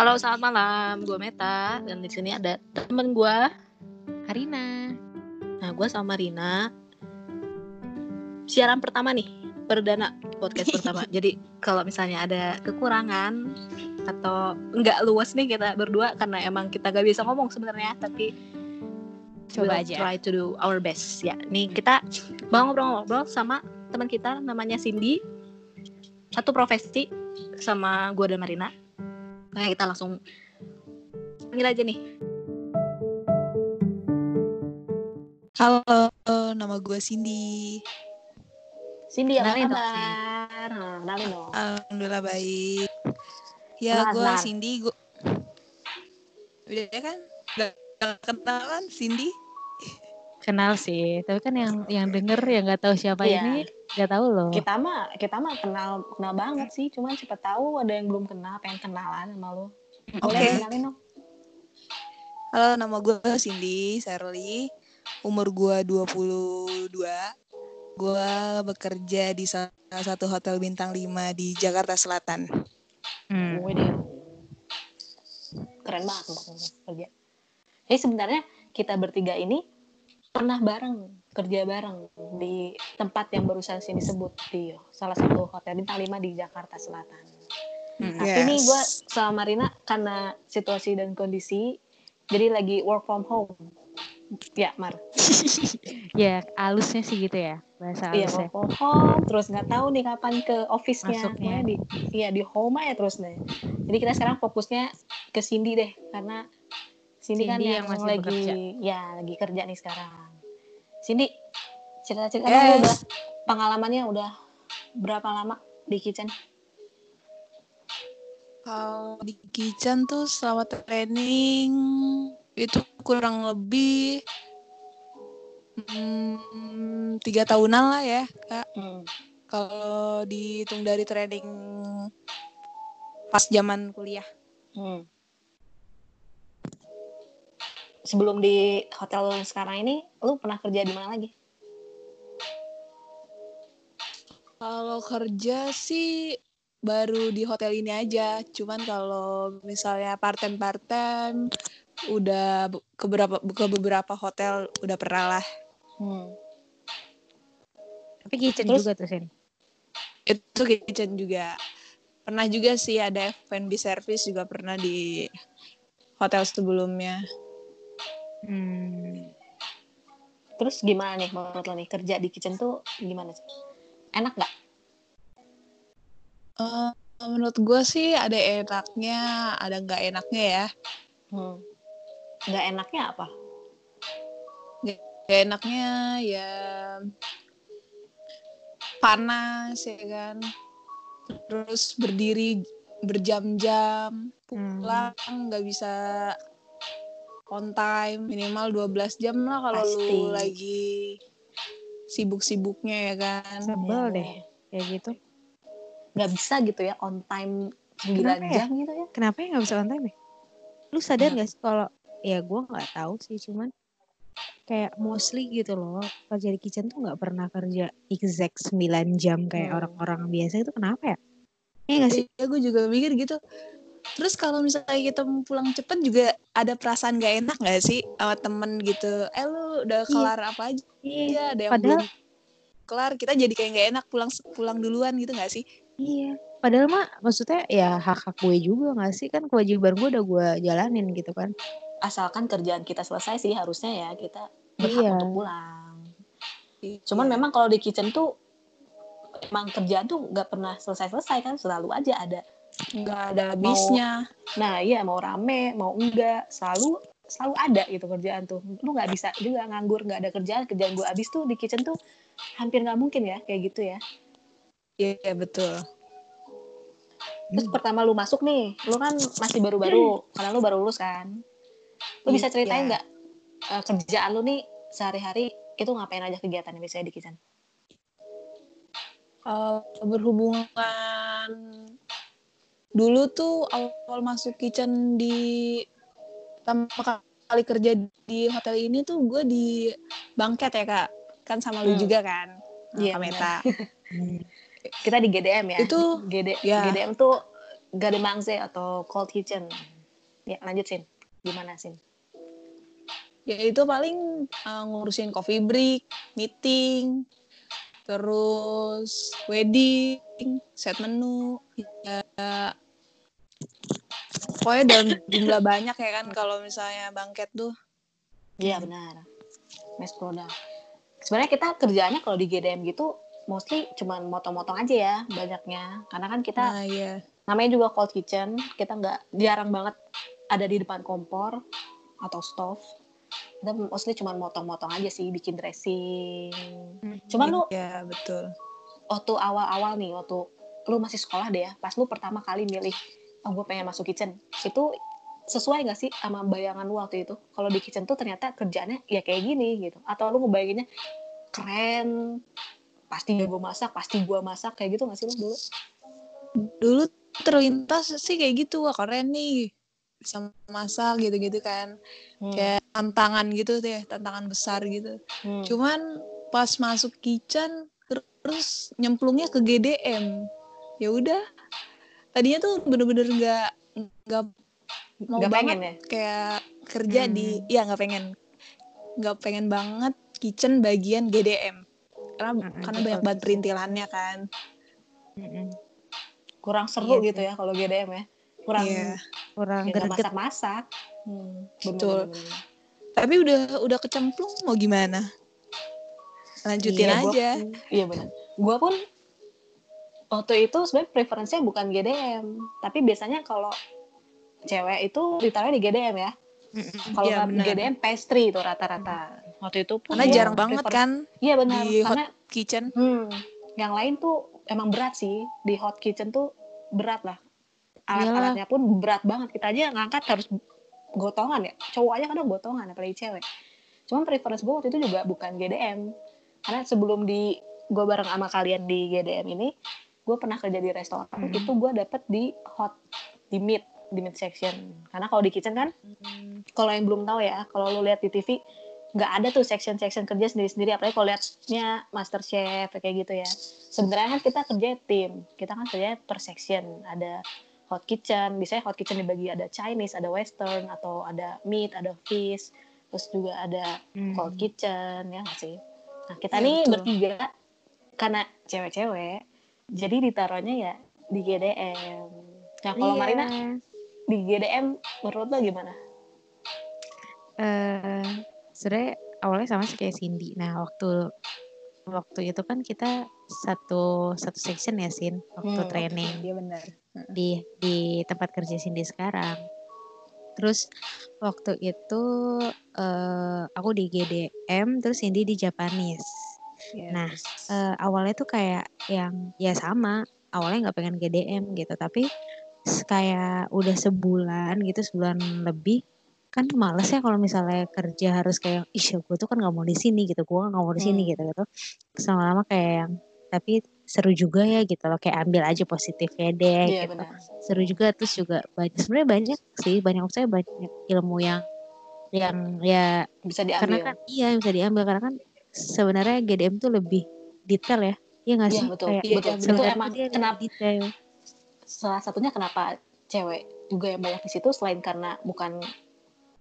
Halo, selamat malam. Gue Meta dan di sini ada temen gue. Harina. Nah, gue sama Rina. Siaran pertama nih, perdana podcast pertama. Jadi kalau misalnya ada kekurangan atau enggak luas nih kita berdua karena emang kita gak bisa ngomong sebenarnya, tapi Coba we'll aja. try to do our best. Ya, nih kita mau ngobrol-ngobrol sama teman kita namanya Cindy. Satu profesi sama gue dan Marina. Nah, kita langsung panggil aja nih. Halo, nama gue Cindy. Cindy apa kabar? Nah, kenalin dong. Alhamdulillah baik. Ya, Kenalan, gue kenalan. Cindy. Gua... Udah ya kan? Udah kenal kan Cindy? Kenal sih, tapi kan yang yang denger yang nggak tahu siapa Iya. ini nggak tahu loh. Kita mah kita mah kenal kenal banget sih, cuman siapa tahu ada yang belum kenal, pengen kenalan sama lu. Oke. Boleh kenalin dong. Halo, nama gue Cindy Sherly. Umur gue 22. Gue bekerja di salah satu hotel bintang 5 di Jakarta Selatan. Hmm. Gue deh. Keren banget kerja. Jadi sebenarnya kita bertiga ini pernah bareng kerja bareng di tempat yang barusan sini sebut di salah satu hotel bintang 5 di Jakarta Selatan. Hmm. Tapi Yes. ini gue sama Marina karena situasi dan kondisi jadi lagi work from home. Ya, Mar. Ya, alusnya sih gitu ya, bahasa Iya, alusnya. work from home. Terus nggak tahu nih kapan ke office-nya. Masuknya. Di iya di home aja terus deh. Jadi kita sekarang fokusnya ke Cindy deh karena Cindy, kan Cindy yang, yang masih lagi bekerja. ya lagi kerja nih sekarang. Cindy, cerita-cerita Yes. udah pengalamannya udah berapa lama di kitchen? Kalau di kitchen tuh selama training itu kurang lebih hmm, tiga tahunan lah ya kak. Hmm. Kalau dihitung dari training pas zaman kuliah. Hmm. Sebelum di hotel lu sekarang ini, lu pernah kerja di mana lagi? Kalau kerja sih baru di hotel ini aja. Cuman kalau misalnya part-time part-time udah ke beberapa ke beberapa hotel udah pernah lah. Hmm. Tapi kitchen Terus? juga tuh, Sin. Itu kitchen juga. Pernah juga sih ada F&B service juga pernah di hotel sebelumnya. Hmm. Terus gimana nih menurut lo nih kerja di kitchen tuh gimana sih? Enak nggak? Eh, menurut gue sih ada enaknya, ada nggak enaknya ya. Hmm. Nggak enaknya apa? Gak enaknya ya panas ya kan. Terus berdiri berjam-jam, pulang nggak bisa on time, minimal 12 jam lah kalau lu lagi sibuk-sibuknya ya kan. Sebel Iya, deh, kayak gitu. Nggak bisa gitu ya on time 9 Kenapa ya? jam gitu ya? Kenapa ya nggak bisa on time ya? Lu sadar Nah. nggak sih kalau ya gue nggak tahu sih, cuman kayak mostly gitu loh kerja di kitchen tuh nggak pernah kerja exact 9 jam kayak Hmm. orang-orang biasa itu kenapa ya? Iya nggak sih? Ya gue juga mikir gitu. Terus kalau misalnya kita mau pulang cepet juga ada perasaan gak enak gak sih sama temen gitu. Eh lu udah kelar apa aja? Iya, ada yang Padahal- belum kelar. Kita jadi kayak gak enak pulang pulang duluan gitu gak sih? Iya. Padahal mah maksudnya ya hak-hak gue juga gak sih kan kewajiban gue udah gue jalanin gitu kan. Asalkan kerjaan kita selesai sih harusnya ya kita berhak Iya. untuk pulang. Cuman memang kalau di kitchen tuh emang kerjaan tuh nggak pernah selesai-selesai kan selalu aja ada. Nggak ada habisnya. Nah iya mau rame mau enggak selalu selalu ada gitu kerjaan tuh. Lu nggak bisa juga nganggur nggak ada kerjaan kerjaan gue abis tuh di kitchen tuh hampir nggak mungkin ya kayak gitu ya. Iya betul. Terus pertama lu masuk nih, lu kan masih baru-baru, karena lu baru lulus kan. Lu bisa ceritain Iya. nggak eh, kerjaan lu nih sehari-hari itu ngapain aja kegiatannya biasanya di kitchen? Uh, berhubungan dulu tuh awal masuk kitchen di pertama kali kerja di hotel ini tuh gue di bangket ya kak kan sama lu Hmm. juga kan Iya, Kak Meta Kita di GDM ya. itu GD, ya. GDM tuh Gademangse atau Cold Kitchen. Ya, lanjut Sin. Gimana Sin? Ya itu paling uh, ngurusin coffee break, meeting, terus wedding, set menu, ya pokoknya dalam jumlah banyak ya kan kalau misalnya bangket tuh. Iya benar. Mass product. Sebenarnya kita kerjaannya kalau di GDM gitu mostly cuman motong-motong aja ya banyaknya. Karena kan kita Nah, iya. namanya juga cold kitchen, kita nggak jarang banget ada di depan kompor atau stove. Kita mostly cuman motong-motong aja sih, bikin dressing. Cuman lu Iya, betul. waktu awal-awal nih, waktu lu masih sekolah deh ya, pas lu pertama kali milih, oh gue pengen masuk kitchen, itu sesuai gak sih sama bayangan lu waktu itu? Kalau di kitchen tuh ternyata kerjaannya ya kayak gini gitu. Atau lu ngebayanginnya keren, pasti gue masak, pasti gue masak, kayak gitu gak sih lu dulu? Dulu terlintas sih kayak gitu, wah keren nih. Bisa masak gitu-gitu kan. Hmm. Kayak tantangan gitu deh, tantangan besar gitu. Hmm. Cuman pas masuk kitchen terus nyemplungnya ke GDM. Ya udah. Tadinya tuh bener-bener nggak nggak mau Nggak banget pengen ya? kayak kerja di Hmm. ya nggak pengen nggak pengen banget kitchen bagian GDM karena Mm-mm, karena betul. banyak banget perintilannya kan Mm-mm. Kurang seru Iya gitu ya kalau GDM ya. Kurang Iya. kurang ya, greget masak-masak. Hmm. bener, Betul. bener, bener. tapi udah udah kecemplung mau gimana lanjutin Iya, gua- aja Iya benar. Gua pun waktu itu sebenarnya preferensinya bukan GDM, tapi biasanya kalau cewek itu ditaruh di GDM ya. Kalau Iya, nggak benar. GDM pastry itu rata-rata. Waktu itu pun karena gua jarang banget prefer- kan Iya benar. di hot Karena kitchen hmm, yang lain tuh emang berat sih di hot kitchen tuh berat lah. Alat-alatnya pun berat banget. Kita aja ngangkat harus gotongan ya. Cowok aja kadang gotongan apalagi cewek. Cuman preference gue waktu itu juga bukan GDM. Karena sebelum di gue bareng sama kalian di GDM ini, gue pernah kerja di restoran. Hmm. Itu gue dapet di hot, di mid, di mid section. Karena kalau di kitchen kan, kalau yang belum tahu ya, kalau lu lihat di TV, nggak ada tuh section-section kerja sendiri-sendiri. Apalagi kalau lihatnya master chef kayak gitu ya. Sebenarnya kan kita kerja tim, kita kan kerja per section. Ada hot kitchen, biasanya hot kitchen dibagi ada Chinese, ada Western, atau ada meat, ada fish, terus juga ada Hmm. cold kitchen ya nggak sih nah kita Iya, nih betul. bertiga karena cewek-cewek jadi ditaruhnya ya di GDM nah kalau Iya. Marina di GDM menurut lo gimana eh sebenarnya awalnya sama sih kayak Cindy. Nah waktu waktu itu kan kita satu satu section ya Sin waktu Hmm, training iya benar di di tempat kerja Cindy sekarang. Terus waktu itu eh aku di GDM terus Cindy di Japanese. Nah, eh, awalnya tuh kayak yang ya sama awalnya nggak pengen GDM gitu tapi kayak udah sebulan gitu sebulan lebih kan males ya kalau misalnya kerja harus kayak ih gue tuh kan nggak mau di sini gitu gue nggak mau di sini Hmm. gitu gitu. Terus lama-lama kayak yang tapi seru juga ya gitu loh kayak ambil aja positifnya deh iya gitu. benar. Seru juga terus juga banyak sebenarnya banyak sih banyak saya banyak ilmu yang yang ya bisa karena diambil. kan iya bisa diambil karena kan sebenarnya GDM tuh lebih detail ya. Iya nggak Iya, sih? betul. kayak Iya, betul. Itu emang tuh dia lebih kenapa- detail. salah satunya kenapa cewek juga yang banyak di situ selain karena bukan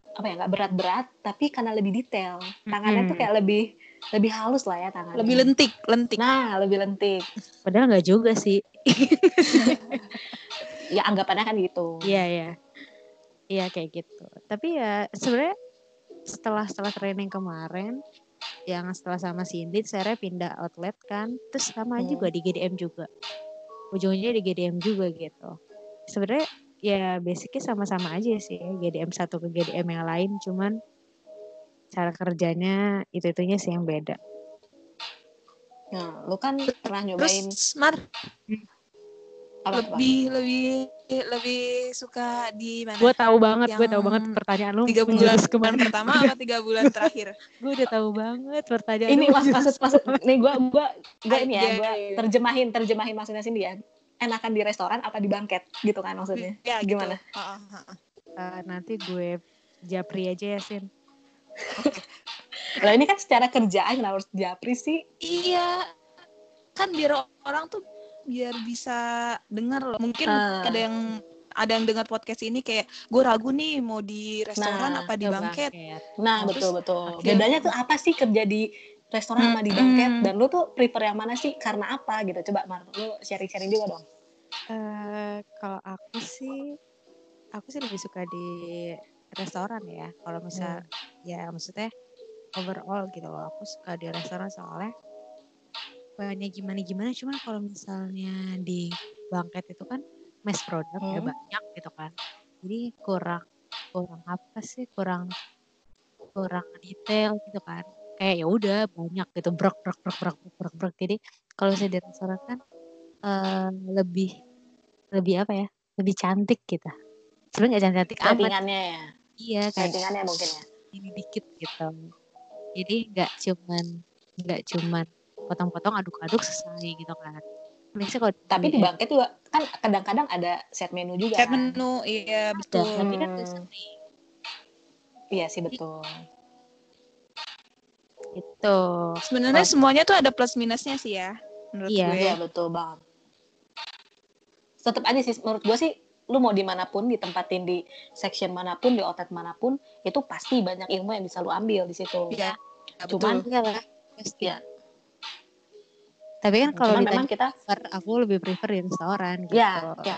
apa ya nggak berat-berat tapi karena lebih detail. Tangannya tuh Mm-mm. kayak lebih lebih halus lah ya tangannya. Lebih lentik lentik. Nah lebih lentik. Padahal nggak juga sih. Ya anggapannya kan gitu. Iya iya. Iya kayak gitu. Tapi ya sebenarnya setelah setelah training kemarin yang setelah sama Cindy saya pindah outlet kan. Terus sama Hmm. juga di GDM juga. Ujungnya di GDM juga gitu. Sebenarnya ya basicnya sama-sama aja sih GDM satu ke GDM yang lain. Cuman cara kerjanya itu itunya sih yang beda. Nah lu kan pernah nyobain terus Mar apa, apa? lebih lebih lebih suka di mana gue tahu banget gue tahu banget pertanyaan lu. tiga bulan ke mana pertama apa tiga bulan terakhir? Gue udah tahu banget pertanyaan ini mas maksud maksud nih gue gue gue ini ya iya, gue iya, iya. terjemahin terjemahin maksudnya sini ya. Enakan di restoran apa di bangket? Gitu kan maksudnya. Ya gitu. gimana? Heeh, heeh. Eh, nanti gue japri aja ya Sin. Lah ini kan secara kerjaan kenapa harus japri sih. Iya. Kan biar orang tuh biar bisa dengar loh. Mungkin Ah. ada yang ada yang dengar podcast ini kayak gue ragu nih mau di restoran Nah, apa di bangket. Nah, Terus betul betul. akhirnya- Bedanya tuh apa sih kerja di restoran sama di bangket dan lu tuh prefer yang mana sih? Karena apa gitu? Coba Mar, lu sharing-sharing juga dong. Eh, kalau aku sih, aku sih lebih suka di restoran ya. Kalau misal, ya maksudnya overall gitu loh. Aku suka di restoran soalnya banyak gimana gimana. Cuma kalau misalnya di bangket itu kan mass product ya Hmm. banyak gitu kan. Jadi kurang kurang apa sih? Kurang kurang detail gitu kan. Kayak ya udah banyak gitu brok brok brok brok brok brok. Jadi kalau misalnya di restoran kan eh, lebih lebih apa ya? Lebih cantik gitu. Sebenarnya nggak cantik amat. Settingannya ya. Iya kayak Settingannya mungkin ya. ini dikit gitu. Jadi nggak cuman nggak cuman potong-potong aduk-aduk selesai gitu kan. Biasanya kalau Tapi di BDM bangket juga kan kadang-kadang ada set menu juga. Set kan? menu, iya ada, betul. tapi kan Hmm. sering Iya sih betul. gitu. Sebenarnya semuanya tuh ada plus minusnya sih ya menurut Iya. gue. Iya betul banget. Tetap aja sih menurut gue sih lu mau di mana pun ditempatin di section mana pun di outlet mana pun itu pasti banyak ilmu yang bisa lu ambil di situ. Iya. Cuman betul. Lah, pasti. ya, Tapi kan kalau cuman memang kita prefer, aku lebih prefer di restoran gitu. ya ya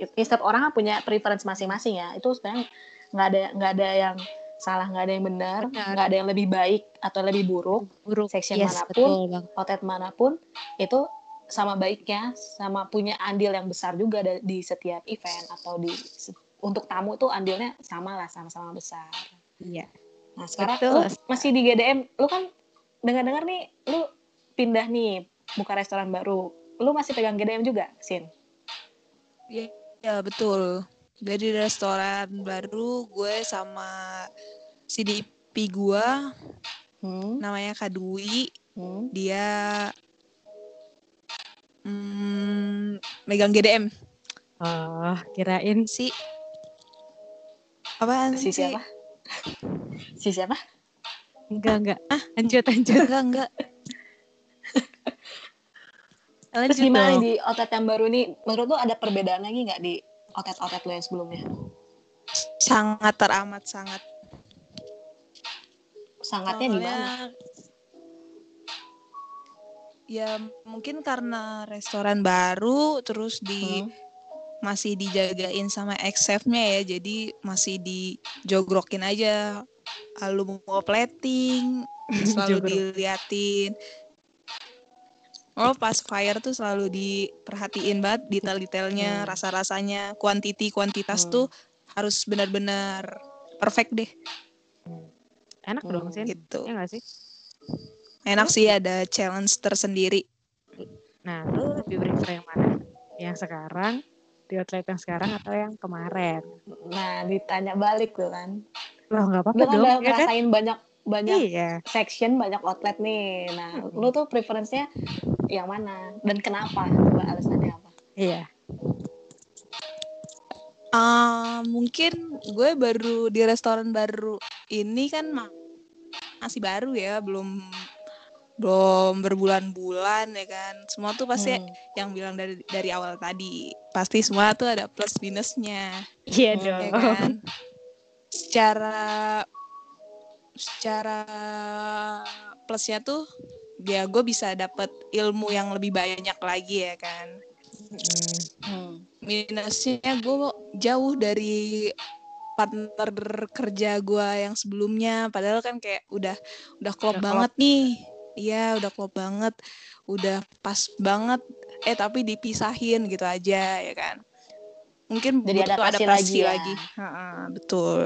ya, setiap orang kan punya preference masing-masing ya. Itu sebenarnya nggak ada nggak ada yang salah nggak ada yang benar nggak ada yang lebih baik atau lebih buruk Buruk. section Yes, mana pun betul outlet mana pun itu sama baiknya sama punya andil yang besar juga di setiap event atau di untuk tamu tuh andilnya sama lah sama-sama besar. Iya. Nah sekarang Betul. lu masih di GDM, lu kan dengar-dengar nih lu pindah nih buka restoran baru, lu masih pegang GDM juga, Sin? Iya, ya, betul. Jadi di restoran baru gue sama si DP gue Hmm, namanya Kak Dwi. hmm. Dia hmm, megang GDM. Oh, kirain Si apaan Si sih? siapa? si siapa? enggak enggak. Ah, lanjut lanjut. Enggak, enggak. Terus gimana dong. di outlet yang baru nih? Menurut lu ada perbedaan lagi nggak di outlet-outlet lu yang sebelumnya? Sangat teramat sangat. Sangatnya di mana? Ya mungkin karena restoran baru terus di Hmm. masih dijagain sama ex chefnya ya jadi masih dijogrokin aja Ah, lu mau plating selalu diliatin oh pas fire tuh selalu diperhatiin banget detail-detailnya Hmm. rasa-rasanya quantity kuantitas Hmm. tuh harus benar-benar perfect deh Enak dong Hmm, sih. gitu Ya sih? enak sih ada challenge tersendiri Nah, lu lebih prefer yang mana? Yang sekarang di outlet yang sekarang atau yang kemarin? Nah, ditanya balik tuh kan. Loh, nggak apa-apa kan dong, udah ya kan? ngerasain banyak banyak Iya. section, banyak outlet nih. Nah, Mm-mm. lu tuh preference-nya yang mana dan kenapa? Coba alasannya apa? Iya. Ah, mungkin gue baru di restoran baru ini kan ma- masih baru ya, belum belum berbulan-bulan ya kan. Semua tuh pasti Hmm. yang bilang dari dari awal tadi, pasti semua tuh ada plus minusnya, Iya Hmm, dong. ya kan. Secara secara plusnya tuh ya gue bisa dapet ilmu yang lebih banyak lagi ya kan. Mm. Hmm. minusnya gue jauh dari partner kerja gue yang sebelumnya. Padahal kan kayak udah udah klop Udah banget nih. Iya udah klop banget. Udah pas banget. Eh tapi dipisahin gitu aja ya kan. Mungkin Jadi butuh adaptasi adaptasi lagi lagi, ya. Ha-ha, betul.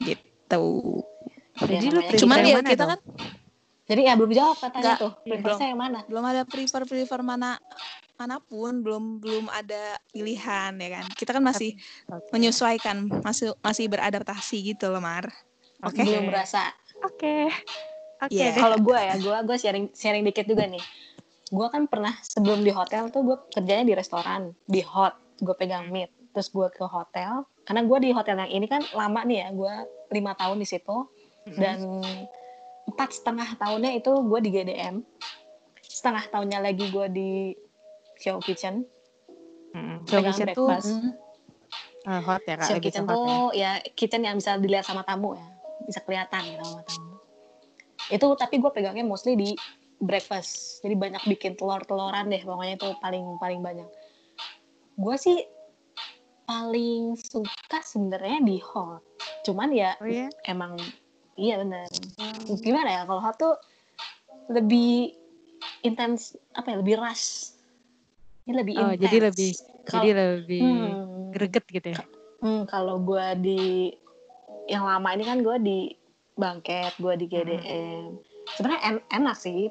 Gitu. Jadi Ya, lu cuman ya kita kan Jadi ya belum jawab katanya Nggak, tuh. belum. Yang mana? belum ada prefer prefer mana mana pun belum belum ada pilihan ya kan kita kan masih Oke. menyesuaikan masih masih beradaptasi gitu loh Mar oke Oke. Belum berasa. Oke. Oke Iya. deh. Kalau gue ya, gue gue sharing sharing dikit juga nih. Gue kan pernah sebelum di hotel tuh gue kerjanya di restoran, di hot, gue pegang meat. Terus gue ke hotel, karena gue di hotel yang ini kan lama nih ya, gue lima tahun di situ dan empat setengah tahunnya itu gue di GDM. setengah tahunnya lagi gue di show kitchen Mm-mm. Show kitchen tuh breakfast. eh, hot ya kak show kitchen ya. tuh ya kitchen yang bisa dilihat sama tamu ya bisa kelihatan gitu sama tamu itu tapi gue pegangnya mostly di breakfast jadi banyak bikin telur-teloran deh pokoknya itu paling paling banyak gue sih paling suka sebenarnya di hot cuman ya Oh ya? emang iya benar. Gimana ya kalau hot tuh lebih intens apa ya lebih rush. Ini lebih Oh, jadi lebih- Kalau- Jadi lebih hmm, greget gitu ya? hmm, kalau gue di yang lama ini kan gue di bangket gue di GDM sebenarnya en- enak sih.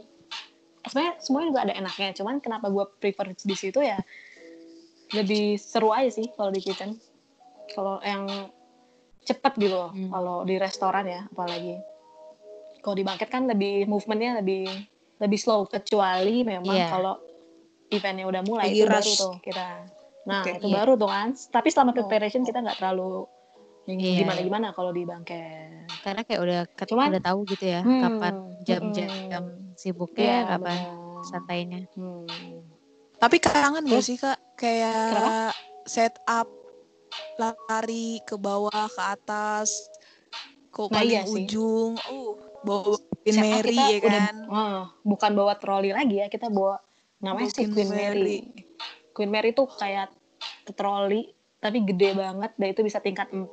Sebenarnya semuanya juga ada enaknya cuman kenapa gue prefer di situ ya lebih seru aja sih kalau di kitchen. Kalau yang cepet gitu loh Hmm. kalau di restoran ya apalagi kalau di bangket kan lebih movementnya lebih lebih slow kecuali memang Iya. kalau eventnya udah mulai Lagi itu baru rush. tuh kita nah Oke, itu iya. baru tuh kan tapi selama Oh. preparation kita nggak terlalu yang Iya, gimana iya. gimana kalau di bangket Karena kayak udah ket- Cuman- udah tahu gitu ya Hmm, kapan jam-jam mm-mm. sibuknya, Iya, kapan benar. santainya. Hmm. Tapi kangen gak sih kak? Kayak Kenapa? setup lari ke bawah ke atas ke Nah, iya sih. ujung. Uh, bawa Queen Siapa Mary ya udah kan? ah, bukan bawa troli lagi ya kita bawa namanya sih Queen Mary. Queen Mary tuh kayak troli tapi gede banget dan itu bisa tingkat 4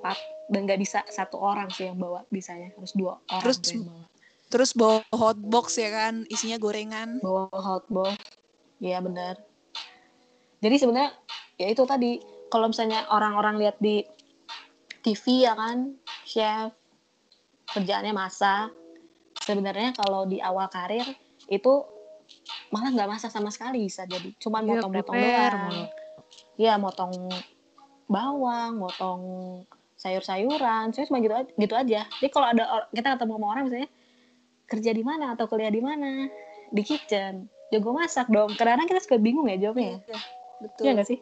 dan nggak bisa satu orang sih yang bawa bisanya harus dua orang Terus tuh yang bawa Terus bawa hotbox ya kan, isinya gorengan. bawa hotbox iya benar jadi sebenarnya ya itu tadi kalau misalnya orang-orang lihat di TV ya kan chef kerjaannya masak sebenarnya kalau di awal karir itu malah nggak masak sama sekali bisa jadi cuman Iya, motong-motong doang. Ya motong bawang motong sayur-sayuran saya cuma gitu aja, gitu aja. Jadi kalau ada kita ketemu sama orang misalnya kerja di mana atau kuliah di mana? Di kitchen. Jago masak dong. Kadang kita suka bingung ya jawabnya ya Betul. Iya nggak sih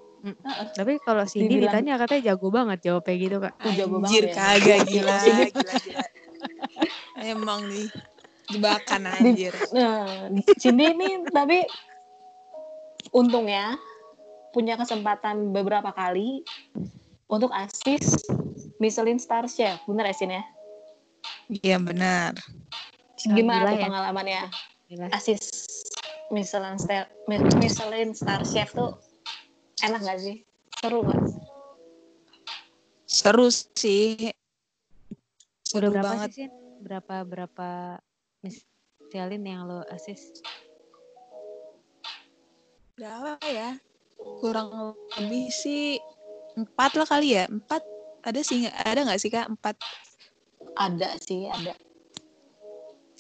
Tapi kalau Cindy Dibilang- ditanya katanya jago banget jawabnya gitu kak. Jago Anjir banget ya. kagak gila, Cindy. gila, gila. Emang nih jebakan anjir. Nah, Cindy ini tapi untungnya punya kesempatan beberapa kali untuk asis Michelin Star Chef. Bener ya, Sin ya? Iya benar. Gimana Gila tuh ya. pengalamannya Gila. asis Michelin Star, Michelin Star Chef tuh enak gak sih? Seru gak? Seru sih. Udah Seru berapa banget. sih? Berapa berapa Michelin yang lo asis? Berapa ya? Kurang lebih sih empat lah kali ya. Empat ada sih? Ada nggak sih kak? Empat. Ada sih, ada.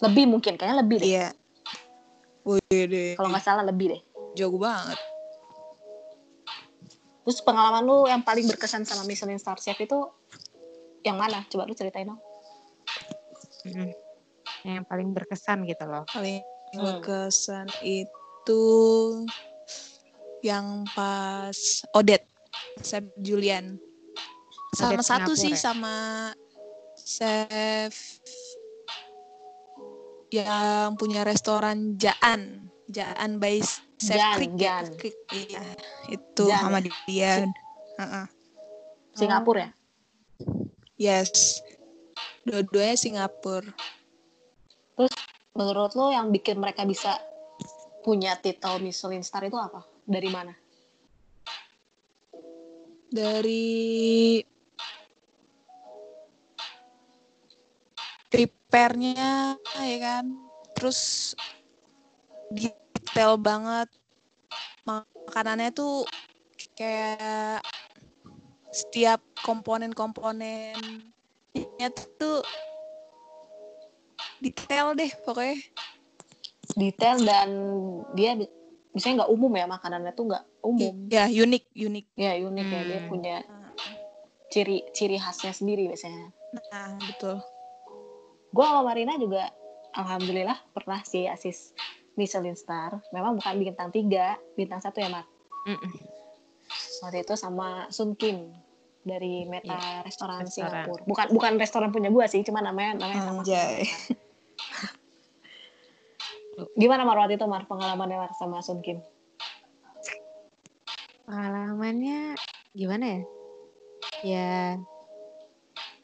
Lebih mungkin, kayaknya lebih deh. Iya. Wih deh. Kalau nggak salah lebih deh. Jago banget. Terus pengalaman lu yang paling berkesan sama Michelin Star Chef itu yang mana? Coba lu ceritain dong. Mm-mm. Yang paling berkesan gitu loh. Paling Hmm. berkesan itu yang pas Odet, Chef Julian. Sama Odet satu Singapura sih ya? sama chef yang punya restoran Jaan, Jaan by Chef Jan, Krik ya. Jan. Iya. Itu Jan sama dia. Heeh. Singapura ya? Yes. Dua-duanya Singapura. Menurut lo yang bikin mereka bisa punya titel Michelin Star itu apa? Dari mana? dari prepare-nya ya kan terus detail banget makanannya tuh kayak setiap komponen-komponennya tuh detail deh pokoknya Detail dan dia misalnya nggak umum ya makanannya tuh nggak umum. ya unik unik Ya unik ya dia Hmm. punya ciri ciri khasnya sendiri biasanya. nah betul Gue sama Marina juga alhamdulillah pernah sih asis Michelin Star. Memang bukan bintang tiga, bintang satu ya Mar. Mm-mm. Waktu itu sama Sun Kim dari Meta Iya, Restoran restoran. Singapura. Bukan bukan restoran punya gue sih, cuma namanya namanya sama. Anjay. Gimana Mar waktu itu Mar pengalamannya Mar sama Sun Kim? Pengalamannya gimana ya? Ya,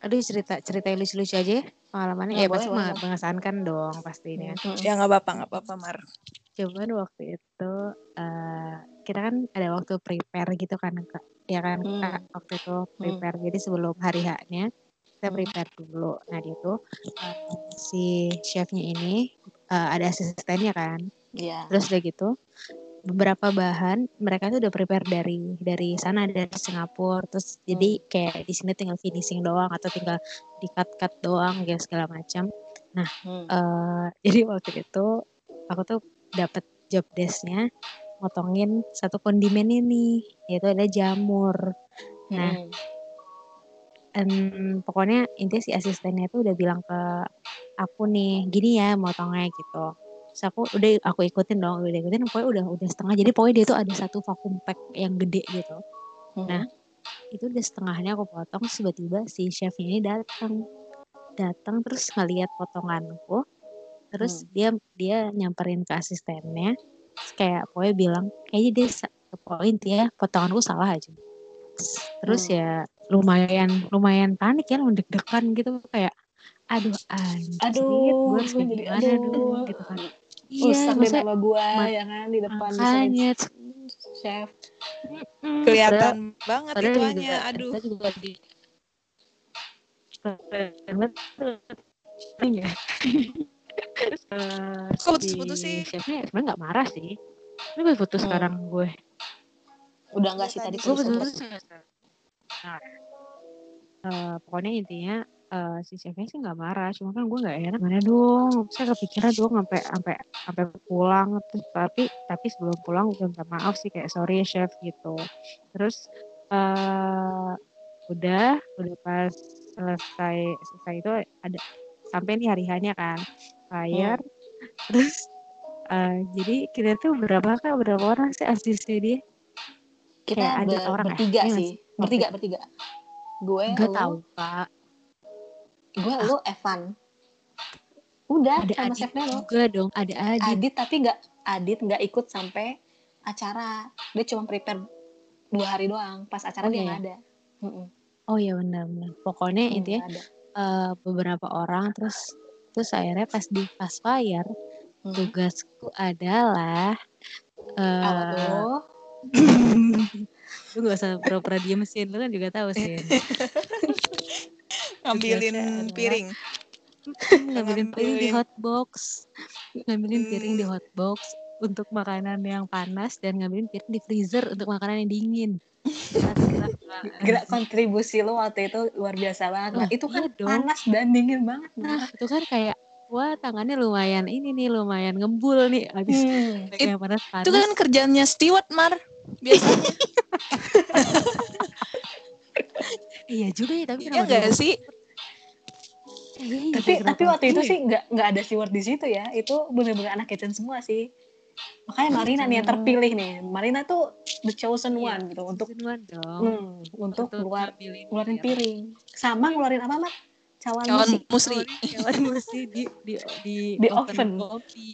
aduh cerita cerita lucu-lucu aja ya pengalamannya. Ya, ya pasti boleh. meng- mengesankan dong pasti ini kan. Hmm. Ya nggak apa-apa, nggak apa-apa, Mar. Cuman waktu itu eh kita kan ada waktu prepare gitu kan. Ya kan Hmm. Kak, waktu itu prepare. Jadi sebelum hari H-nya kita Hmm. prepare dulu. Nah, dia tuh eh, si chefnya ini eh, ada asistennya kan. Iya. Terus udah gitu beberapa bahan mereka tuh udah prepare dari dari sana dari Singapura. Terus jadi kayak di sini tinggal finishing doang atau tinggal di cut cut doang gitu segala macam. Hmm. eh jadi waktu itu aku tuh dapat job desknya motongin satu kondimen ini yaitu ada jamur. Nah, Hmm. dan pokoknya intinya si asistennya tuh udah bilang ke aku nih gini ya motongnya gitu terus aku udah aku ikutin dong udah ikutin pokoknya udah udah setengah. Jadi pokoknya dia tuh ada satu vacuum pack yang gede gitu. Hmm. nah, itu udah setengahnya aku potong tiba-tiba si chefnya ini datang datang terus ngeliat potonganku. Terus Hmm. dia dia nyamperin ke asistennya. Terus kayak pokoknya bilang kayaknya dia sa- pokoknya intinya potonganku salah aja. Terus Hmm. ya lumayan lumayan panik ya deg-degan gitu. Kayak aduh anjir Aduh, gue harus kayak gimana aduh. dong gitu kan iya Rusak deh maksudnya nama gua ma- ya kan di depan makanya chef. mm, Kelihatan banget padahal ituannya. juga, Aduh. juga di. Terus, eh, Kok putus-putus si sih? Chefnya sebenarnya nggak marah sih. Ini gue putus Hmm. sekarang gue. Udah enggak sih Tadi tadi Gue putus putus. Nah, eh, pokoknya intinya eh, si chefnya sih nggak marah, cuma kan gue nggak enak mana dong. Saya kepikiran dong sampai sampai sampai pulang terus tapi tapi sebelum pulang gue minta maaf sih kayak sorry ya chef gitu. Terus eh udah udah pas selesai selesai itu ada sampai nih hari hanya kan bayar terus eh, jadi kita tuh berapa kak berapa orang sih asisnya dia Kita Kayak ada ber- orang ya? bertiga nggak sih. Bertiga, bertiga. Gue, lu, tahu kak gue, lu, Evan. Udah ada sama Adit chefnya lo. juga dong ada Adit Adit tapi nggak Adit nggak ikut sampai acara. Dia cuma prepare dua hari doang. Pas acara Oh, dia iya nggak ada. Oh ya benar-benar pokoknya Hmm, intinya eh, beberapa orang terus terus akhirnya pas di pas fire Hmm. tugasku adalah eh Apa tuh? lu gak usah pura-pura diem sih lu kan juga tahu sih Ngambilin piring. ngambilin piring di Ngambilin- hotbox ngambilin piring di Hmm. hotbox untuk makanan yang panas dan ngambilin piring di freezer untuk makanan yang dingin Gila kontribusi lu waktu itu luar biasa banget. Lah, itu kan iya panas dan dingin banget. nah itu kan kayak wah tangannya lumayan ini nih lumayan ngembul nih habis Hmm. kayak panas panas Itu kan kerjanya steward, Mar. Biasanya. iya juga ya tapi Iya kenapa nggak dia- sih? Iya, iya, tapi kenapa? tapi waktu itu sih nggak nggak ada steward di situ ya. Itu bener-bener anak kitchen semua sih. Makanya Marina nih yang terpilih nih. Marina tuh the chosen Iya, one gitu untuk one dong. Hmm, untuk keluar ngambilin ngeluarin piring. Sama ngeluarin apa mat cawan Cawan musik. musri. Cawan musri di di di, Di oven. kopi.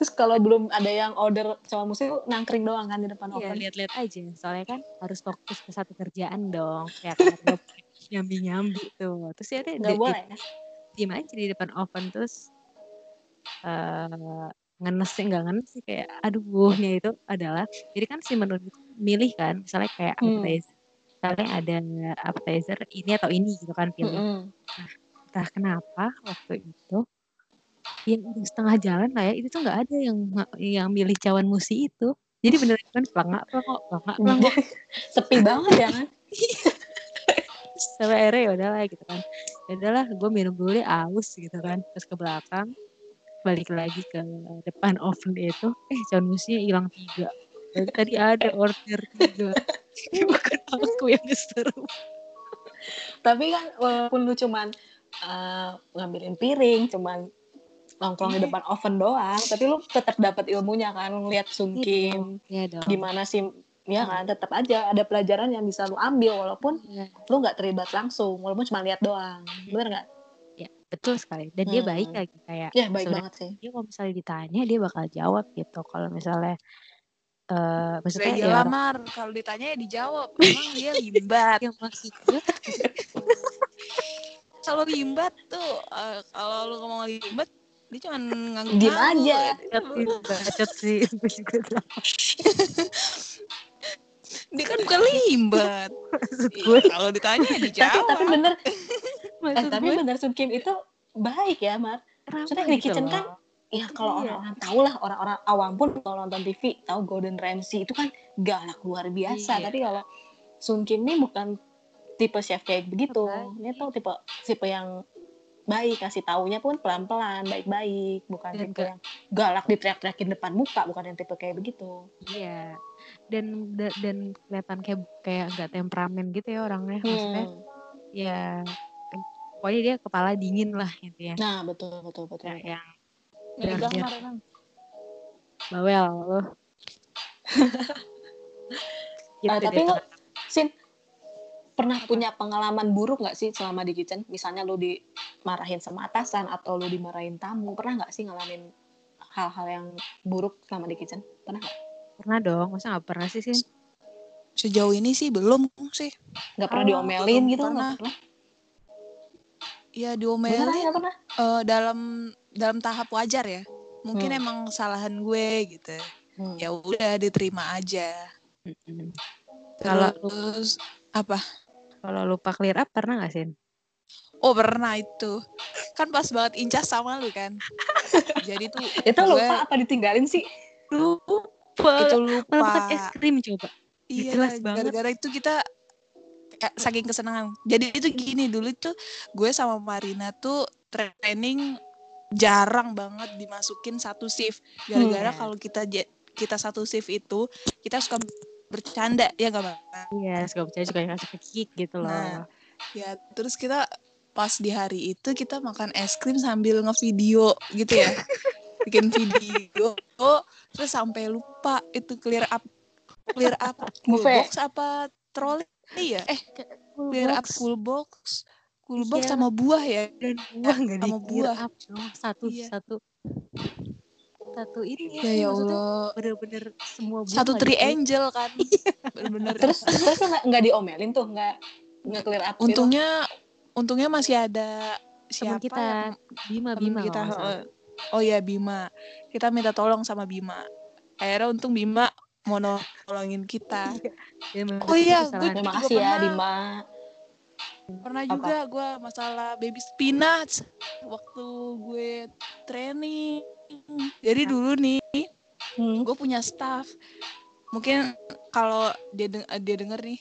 Terus kalau belum ada yang order cawan musik tuh nangkring doang kan di depan Iya, oven lihat-lihat aja. Soalnya kan harus fokus ke satu kerjaan dong. Ya kan nyambi-nyambi tuh. Terus ya deh nggak di- boleh ya diem aja di depan oven terus eh ngenes sih nggak ngenes sih kayak aduhnya itu adalah jadi kan si menu itu milih kan misalnya kayak Hmm. appetizer misalnya ada appetizer ini atau ini gitu kan pilih Mm-mm. entah kenapa waktu itu yang udah setengah jalan lah ya itu tuh nggak ada yang yang milih cawan musi itu. Jadi beneran kan pelangak pelangok pelangak pelangok sepi banget ya. Kan sampai akhirnya ya udahlah gitu kan. Ya udahlah gue minum dulu deh aus gitu kan. Terus ke belakang balik lagi ke depan oven itu eh cawan musinya hilang tiga. Tadi ada order tiga. Bukan aku yang seru tapi kan walaupun lu cuman eh, ngambilin piring cuman nongkrong di Iya. depan oven doang tapi lu tetap dapat ilmunya kan ngeliat Sun Kim ya dong gimana sih ya kan tetap aja ada pelajaran yang bisa lu ambil walaupun Iya. lu nggak terlibat langsung walaupun cuma lihat doang bener nggak betul sekali dan dia baik Hmm. lagi kayak Ya baik banget sih. dia kalau misalnya ditanya dia bakal jawab gitu kalau misalnya eh maksudnya Udah ya gila orang Mar, kalau ditanya ya dijawab. Emang dia limbat. yang maksud gue Kalau limbat tuh, eh, kalau lu ngomong limbat, dia cuma ngangguk Diem aja. bacot sih. Dia kan bukan limbat. maksud Iya, gue kalau ditanya ya Tapi dijawab. tapi bener, eh, tapi gue bener Sun Kim itu baik ya, Mar. Maksudnya ramah di kitchen gitu kan loh. Ya kalau Iya. orang-orang tahu lah, orang-orang awam pun kalau nonton TV tahu Gordon Ramsay itu kan galak luar biasa. Iya. Tapi kalau Sun Kim ini bukan tipe chef kayak begitu. Dia tuh tipe tipe yang baik, kasih taunya pun pelan-pelan, baik-baik, bukan Dan tipe yang galak diteriak-teriakin depan muka, bukan yang tipe kayak begitu. Iya. Dan da- dan kelihatan kayak kayak nggak temperamen gitu ya orangnya. Maksudnya Hmm. ya pokoknya dia kepala dingin lah gitu ya. Nah, betul betul betul. Nah, yang Megang emang. bawel loh. gitu Ah, tapi lo, Sin, pernah punya pengalaman buruk nggak sih selama di kitchen? Misalnya lo dimarahin sama atasan atau lo dimarahin tamu, pernah nggak sih ngalamin hal-hal yang buruk selama di kitchen? Pernah nggak? pernah dong, masa nggak pernah sih sih? Sejauh ini sih belum sih. Nggak pernah Oh, diomelin belum gitu? pernah. Nggak pernah? Ya Beneran diomelin nggak pernah? eh, dalam dalam tahap wajar ya. Mungkin Hmm. emang kesalahan gue gitu. Hmm. Ya udah diterima aja. Kalau lu- Terus apa? Kalau lupa clear up pernah nggak sih? Oh pernah itu. Kan pas banget incas sama lu kan. Jadi tuh Itu gue lupa apa ditinggalin sih? Lupa. itu Malah pakai es lupa. krim coba. Iya, jelas banget. gara-gara itu kita kayak saking kesenangan. Jadi itu gini dulu tuh gue sama Marina tuh training jarang banget dimasukin satu shift. Gara-gara Hmm. kalau kita kita satu shift itu kita suka bercanda ya gak bang? Iya, suka percaya suka ngasih kick gitu loh. Nah. Ya terus kita pas di hari itu kita makan es krim sambil ngevideo gitu ya. Bikin video terus sampai lupa itu clear up clear up cool Buffet. box apa trolley ya? Eh Full clear up cool box cool box Iya. sama buah ya dan buah nggak di sama clear buah. up. Satu Iya. satu satu ini ya ya Allah. bener-bener semua buah satu di clear. triangle kan. Bener-bener. Terus terus nggak nggak diomelin tuh, nggak nggak clear up gitu? untungnya untungnya masih ada teman siapa kita yang Bima Bima kita heeh. oh ya Bima. Kita minta tolong sama Bima. Akhirnya untung Bima mau nolongin kita. Menurut Oh iya, gue- Terima juga kasih ya, pernah. Pernah Apa? juga gue masalah baby spinach waktu gue training. Jadi dulu nih Hmm. gue punya staff. Mungkin kalau dia deng- dia denger nih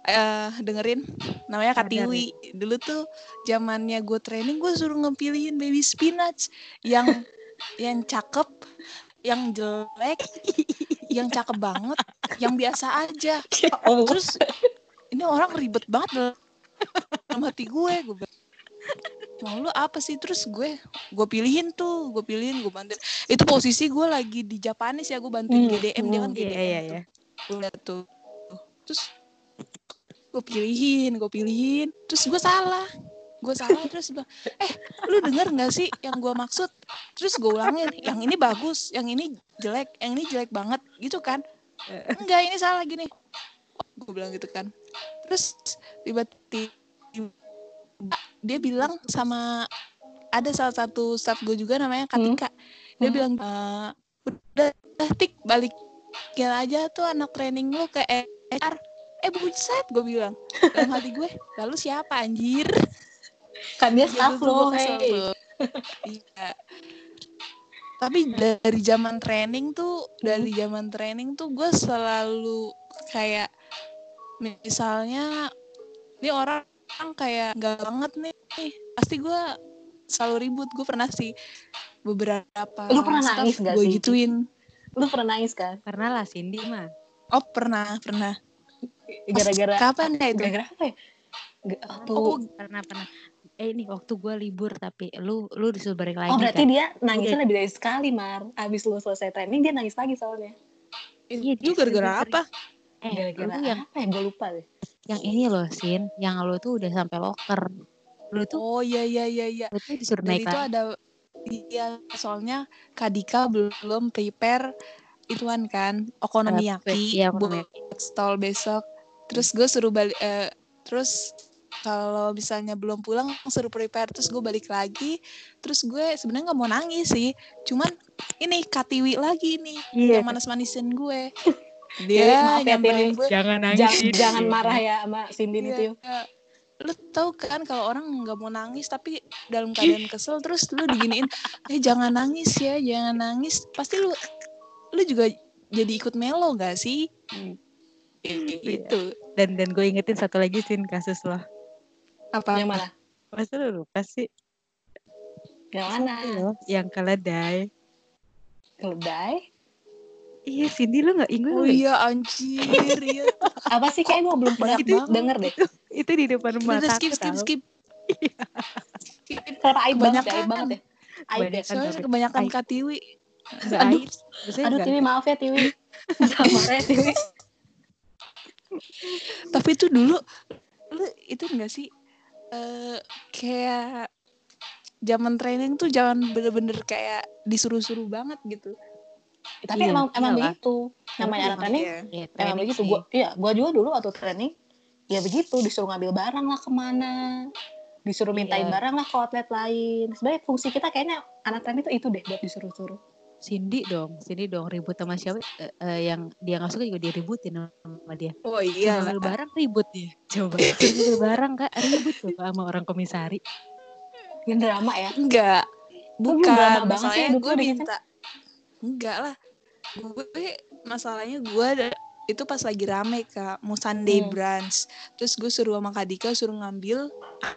eh dengerin namanya Katiwi dulu tuh zamannya gue training gue suruh ngepilihin baby spinach yang yang cakep yang jelek yang cakep banget yang biasa aja. Allah. terus ini orang ribet banget dalam hati gue gue bilang, mau lu apa sih? Terus gue gue pilihin tuh gue pilihin gue bantuin. Itu posisi gue lagi di Japanis ya gue bantuin Hmm, GDM dia kan hmm. GDM Iya, iya, tuh. iya. gue liat tuh. Terus gue pilihin gue pilihin. Terus gue salah. Gue salah terus bilang eh lu denger nggak sih yang gue maksud? Terus gue ulangin yang ini bagus yang ini jelek yang ini jelek banget gitu kan. Enggak ini salah gini. Gue bilang gitu kan terus tiba-tiba dia bilang sama ada salah satu staff gue juga namanya Katika. Dia Hmm. bilang "Eh, udah tik balik aja tuh anak training lu ke HR eh buset gue bilang. Dalam hati gue lalu siapa anjir? Kan dia Jadi staff lo, hey. iya. Tapi dari zaman training tuh dari zaman training tuh gue selalu kayak misalnya ini orang kayak nggak banget nih pasti gue selalu ribut gue pernah sih beberapa Lu pernah nangis nggak gue sih? gituin Lu pernah nangis kan? Pernah lah Cindy mah. oh pernah pernah Gara-gara kapan ya itu gara-gara apa ya? Waktu Oh, Pernah pernah. Eh ini waktu gue libur tapi lu lu disuruh balik lagi Oh berarti kan? dia nangisnya lebih dari sekali Mar Abis lu selesai training dia nangis lagi soalnya Iya, itu gara-gara sering- apa Eh, Gara-gara lu yang apa ya? Gue lupa deh. yang ini loh Sin, yang lu tuh udah sampai locker. lu tuh Oh iya iya iya iya. lu tuh disuruh Dan naik itu ada iya soalnya Kadika belum prepare ituan kan okonomiyaki iya, buat stall besok. Terus gue suruh balik eh, terus kalau misalnya belum pulang suruh prepare terus gue balik lagi. Terus gue sebenarnya nggak mau nangis sih. Cuman ini katiwi lagi nih Iya. yang manas-manisin gue Dia maaf ya, nyamperin Tiwi. gue Jangan nangis. jangan, jangan Iya. marah ya sama Cindy Iya, itu iya. lu tau kan kalau orang nggak mau nangis tapi dalam keadaan kesel terus lu diginiin eh jangan nangis ya jangan nangis pasti lu lu juga jadi ikut melo gak sih Hmm. itu Dan dan gue ingetin satu lagi sin kasus lo. apa yang mana Masa lu lupa sih? yang mana yang keledai. keledai Iya Cindy lu gak ingat oh iya anjir iya. Apa sih kayak gue belum pernah banget. denger deh. Itu di depan rumah udah, skip skip tau. skip. Kenapa aib banget ya aib banget ya. Aib ya Kebanyakan. soalnya kebanyakan katiwi Nggak Aduh. aduh Tiwi maaf ya Tiwi. Sama ya Tiwi. Tapi itu dulu lu itu enggak sih eh kayak zaman training tuh jangan bener-bener kayak disuruh-suruh banget gitu tapi Iya, emang emang iyalah. begitu. Namanya anak training Iya. Iya, emang training begitu. gua iya gua juga dulu waktu training ya begitu disuruh ngambil barang lah ke mana. Disuruh mintain Iya. barang lah ke outlet lain. Sebenarnya fungsi kita kayaknya anak training itu itu deh buat disuruh-suruh. Cindy dong, Cindy dong ribut sama siapa? Eh, eh, yang dia nggak suka juga diributin sama dia. oh iya. Ngambil barang ribut dia. Coba ngambil barang kak ribut tuh sama orang komisari. yang drama ya? Enggak bukan masalahnya gue minta. Enggak lah gue masalahnya gue ada- itu pas lagi rame kak. Mau Sunday Hmm. brunch. Terus gue suruh sama Kak Dika suruh ngambil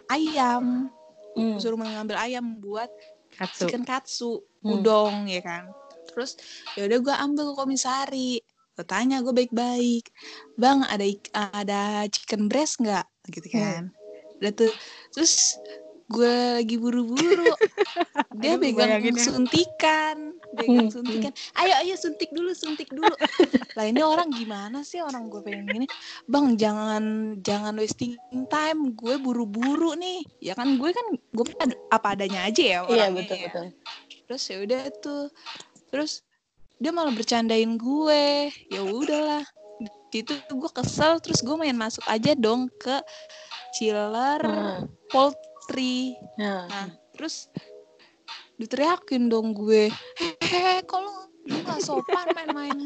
ayam. Hmm. suruh mengambil ayam buat Katsu. chicken katsu Hmm. udong ya kan. Terus ya udah gue ambil komisari. Gue tanya gue baik-baik. Bang ada ada chicken breast nggak? Gitu kan. Udah tuh terus gue lagi buru-buru. Dia Aduh, pegang suntikan pegang Hmm, suntikan ayo ayo suntik dulu suntik dulu. Lah ini orang gimana sih? Orang gue pengen gini. Bang jangan jangan wasting time. Gue buru-buru nih. Ya kan gue kan gue ad- apa adanya aja ya iya orangnya betul ya. betul. Terus ya udah tuh terus dia malah bercandain gue. Ya udahlah. Itu gue kesel terus gue main masuk aja dong ke chiller Hmm. poultry. Nah, nah terus diteriakin dong gue. Hehehe kalau lu gak sopan main-main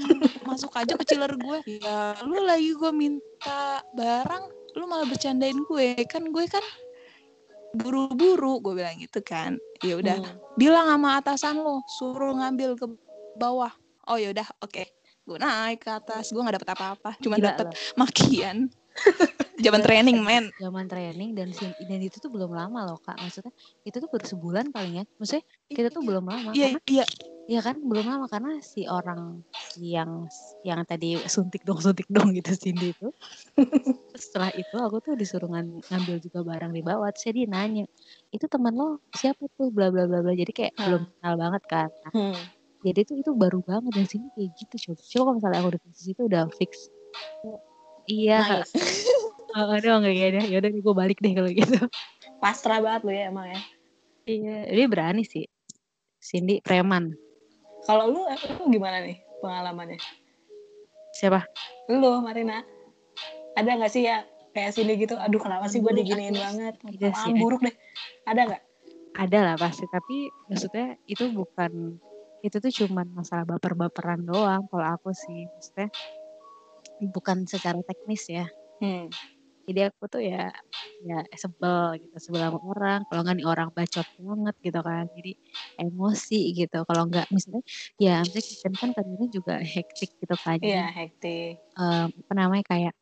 masuk aja ke chiller gue? Ya lu lagi gue minta barang lu malah bercandain gue. Kan gue kan buru-buru gue bilang gitu kan. Ya udah hmm. bilang sama atasan lo suruh ngambil ke bawah. Oh yaudah oke. Gue naik ke atas gue nggak dapet apa-apa. Cuma dapet loh. makian zaman training men. Zaman training dan dan itu tuh belum lama loh kak. Maksudnya itu tuh baru sebulan paling ya. Maksudnya kita tuh belum lama iya iya. Ya kan? Belum lama karena si orang yang yang tadi suntik dong suntik dong gitu Cindy itu. Setelah itu aku tuh disuruh ngambil juga barang di bawah. Terus dia nanya itu teman lo siapa tuh? Bla bla bla bla. Jadi kayak Hmm. belum kenal banget kan. Nah, Hmm. jadi itu itu baru banget dan sini kayak gitu coba. Coba kalau misalnya aku di posisi itu udah fix iya. Oh, aduh nggak kayak deh yaudah gue balik deh kalau gitu. Pasrah banget lu ya emang ya. Iya dia berani sih. Cindy preman. Kalau lu lu gimana nih pengalamannya? Siapa? Lu Marina. Ada nggak sih ya kayak sini gitu aduh kenapa sih gue diginiin banget? Ada sih, buruk deh. Ada nggak? Ada lah pasti tapi maksudnya itu bukan itu tuh cuman masalah baper-baperan doang kalau aku sih. Maksudnya bukan secara teknis ya. Hmm. jadi aku tuh ya ya sebel gitu sebel sama orang. Kalau nggak nih orang bacot banget gitu kan. Jadi emosi gitu. Kalau nggak misalnya ya misalnya kitchen kan kadang juga hektik gitu kan. Iya hektik. Em, apa namanya kayak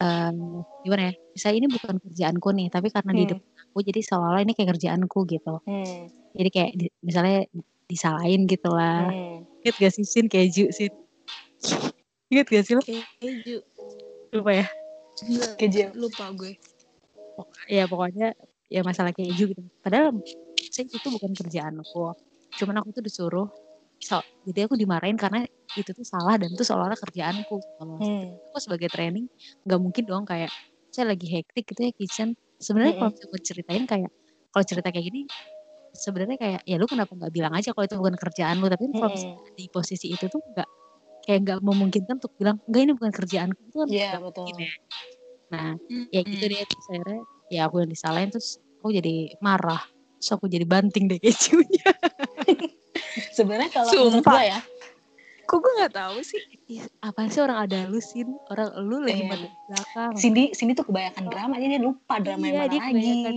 em, gimana ya? Misalnya ini bukan kerjaanku nih tapi karena di Hmm. depan aku jadi seolah-olah ini kayak kerjaanku gitu. Hmm. jadi kayak di- misalnya disalahin gitu lah. Hmm. inget gak sih Sin keju Sin inget gak sih lo? Keju. Lupa ya? Keju. lupa gue. Ya pokoknya ya masalah keju gitu. Padahal saya itu bukan kerjaan aku. Cuman aku tuh disuruh so, jadi aku dimarahin karena itu tuh salah dan itu seolah-olah kerjaanku kalau hmm. aku sebagai training nggak mungkin dong kayak saya lagi hektik gitu ya kitchen. Sebenarnya kalau saya mau ceritain kayak kalau cerita kayak gini sebenarnya kayak ya lu kenapa nggak bilang aja kalau itu bukan kerjaan lu? Tapi kalau misalnya di posisi itu tuh nggak kayak nggak memungkinkan untuk bilang enggak ini bukan kerjaanku itu kan nggak betul. mungkin ya. nah ya gitu deh terus akhirnya ya aku yang disalahin terus aku jadi marah terus aku jadi banting deh kejunya Sebenarnya kalau menurut Sumpah. gue ya, Kok gue nggak tahu sih? Ih, apaan sih orang ada lusin orang lu lagi pada belakang Cindy, Cindy tuh kebanyakan drama, jadi dia lupa drama yang Iya, mana dia lagi. kebanyakan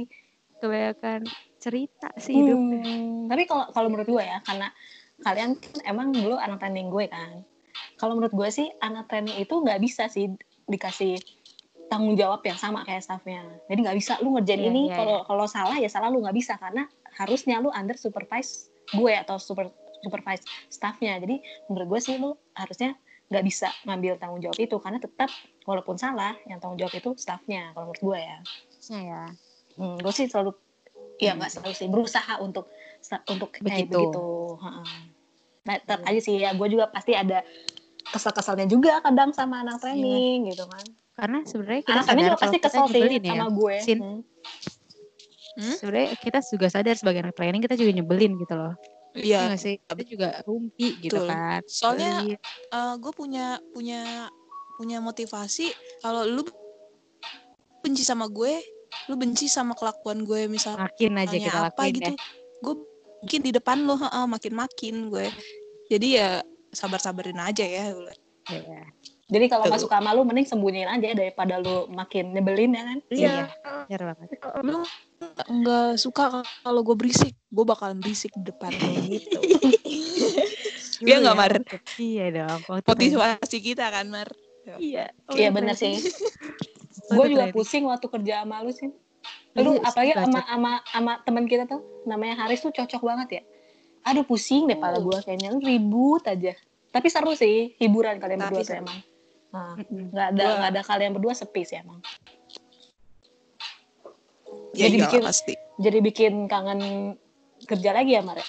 kebanyakan cerita sih Hmm, Tapi kalau kalau menurut gue ya, karena kalian kan emang dulu anak training gue kan. Kalau menurut gue sih anak training itu nggak bisa sih dikasih tanggung jawab yang sama kayak staffnya. Jadi nggak bisa lu ngerjain Iya, ini iya, kalau kalau salah ya salah lu nggak bisa karena harusnya lu under supervise gue atau super supervise staffnya. Jadi menurut gue sih lu harusnya nggak bisa ngambil tanggung jawab itu karena tetap walaupun salah yang tanggung jawab itu staffnya kalau menurut gue ya. Harusnya ya Hmm, gue sih selalu ya Hmm. nggak selalu sih berusaha untuk untuk kayak Begitu. begitu. Nah, tetap aja sih ya gue juga pasti ada kesel-keselnya juga kadang sama anak training gitu kan. karena sebenarnya kita Anak training juga pasti kesel sih ya sama gue. Sin. Hmm. sebenarnya kita juga sadar sebagai anak training kita juga nyebelin gitu loh Iya Iya. nggak sih kita juga rumpi gitu Betul. kan Soalnya Pelit. gue punya punya punya motivasi kalau lu benci sama gue, lu benci sama kelakuan gue misalnya makin aja kita apa lakuin gitu. ya Gue mungkin di depan lo heeh, makin-makin gue. Jadi ya sabar-sabarin aja ya. Iya. Jadi kalau Tuh. nggak suka sama lu mending sembunyiin aja daripada lu makin nyebelin ya kan. Iya. benar banget Lu nggak suka kalau gue berisik, gue bakalan berisik di depan lo gitu. Dulu Iya nggak, Mar? iya dong. Motivasi kita kan, Mar. iya Iya benar sih. Gue juga pusing waktu kerja sama lu sih. Iya, Lu apalagi sama sama sama teman kita tuh namanya Haris tuh cocok banget ya. Aduh pusing deh pala gue kayaknya lu ribut aja. Tapi seru sih hiburan kalian Tapi berdua tuh seru. emang. Nah, nggak ada nggak ada kalian berdua sepi sih emang. Ya Jadi bikin- pasti. Jadi bikin kangen kerja lagi ya Mare.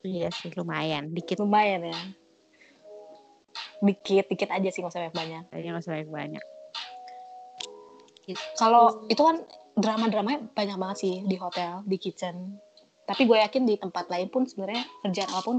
iya sih lumayan dikit Lumayan ya. Dikit dikit aja sih nggak usah banyak banyak. kayaknya nggak usah banyak banyak Kalau itu kan drama-dramanya banyak banget sih di hotel, di kitchen. Tapi gue yakin di tempat lain pun sebenarnya kerjaan apa pun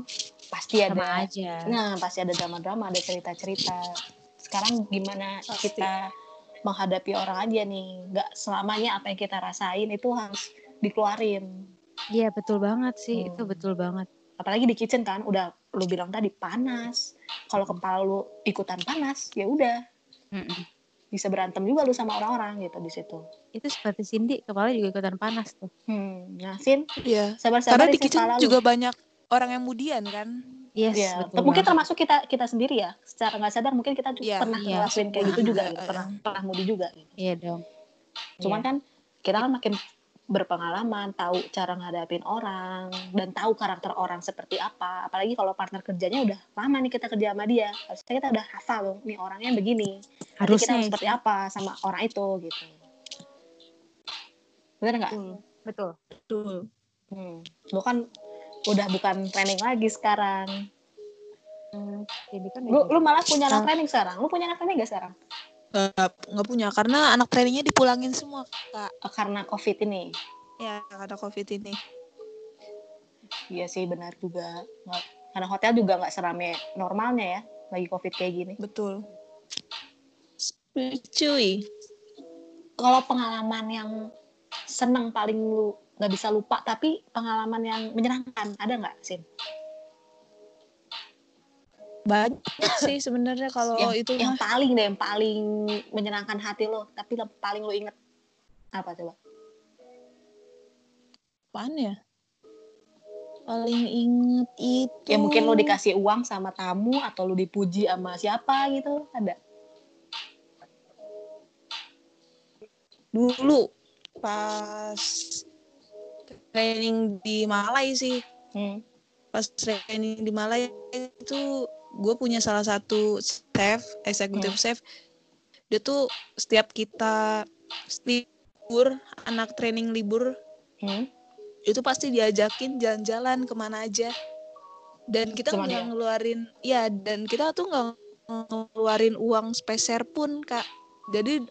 pasti sama ada. aja Nah, pasti ada drama-drama, ada cerita-cerita. Sekarang gimana Pasti. kita menghadapi orang aja nih? Nggak selamanya apa yang kita rasain itu harus dikeluarin. iya betul banget sih Hmm. itu betul banget Apalagi di kitchen kan, udah lu bilang tadi panas. Kalau kepala lu ikutan panas, ya udah Mm-mm. Bisa berantem juga lu sama orang-orang gitu di situ. itu seperti Cindy kepala juga ikutan panas tuh Hmm, nah Sin, Iya. sabar-sabar Karena di kitchen lu. juga banyak orang yang mudian kan. yes Iya, betul mungkin banget. termasuk kita kita sendiri ya. Secara nggak sadar mungkin kita juga Iya, pernah iya. ngelakuin kayak gitu juga, gitu. iya. pernah pernah mudi juga. Gitu. iya dong Cuman Iya. kan kita kan makin berpengalaman, tahu cara ngadapin orang dan tahu karakter orang seperti apa. Apalagi kalau partner kerjanya udah lama nih kita kerja sama dia, harusnya kita udah hafal loh, nih orangnya begini. Kita harusnya harus ya, seperti apa sama orang itu gitu. Bener nggak? betul Betul. Hmm. Lu kan udah bukan training lagi sekarang. jadi kan Lu, lu malah punya anak training sekarang. Lu punya anak training gak sekarang? Nggak, nggak punya karena anak trainingnya dipulangin semua kak. Eh, Karena COVID ini. Ya karena covid ini. Iya sih benar juga. Karena hotel juga nggak serame normalnya ya, lagi COVID kayak gini. Betul. Cuy. Kalau pengalaman yang seneng paling lu nggak bisa lupa, tapi pengalaman yang menyenangkan ada nggak sih? Banyak sih sebenarnya kalau yang, itu yang mah. paling deh, yang paling menyenangkan hati lo, tapi yang paling lo inget apa coba? Apaan ya? Paling inget itu. Ya mungkin lo dikasih uang sama tamu atau lo dipuji sama siapa gitu, ada? dulu pas training di Malai sih. Hmm. Pas training di Malai itu gue punya salah satu chef, eksekutif Hmm. chef. Dia tuh setiap kita libur, anak training libur, Hmm. itu pasti diajakin jalan-jalan ke mana aja. Dan kita nggak dia? ngeluarin, ya dan kita tuh nggak ngeluarin uang speser pun kak. Jadi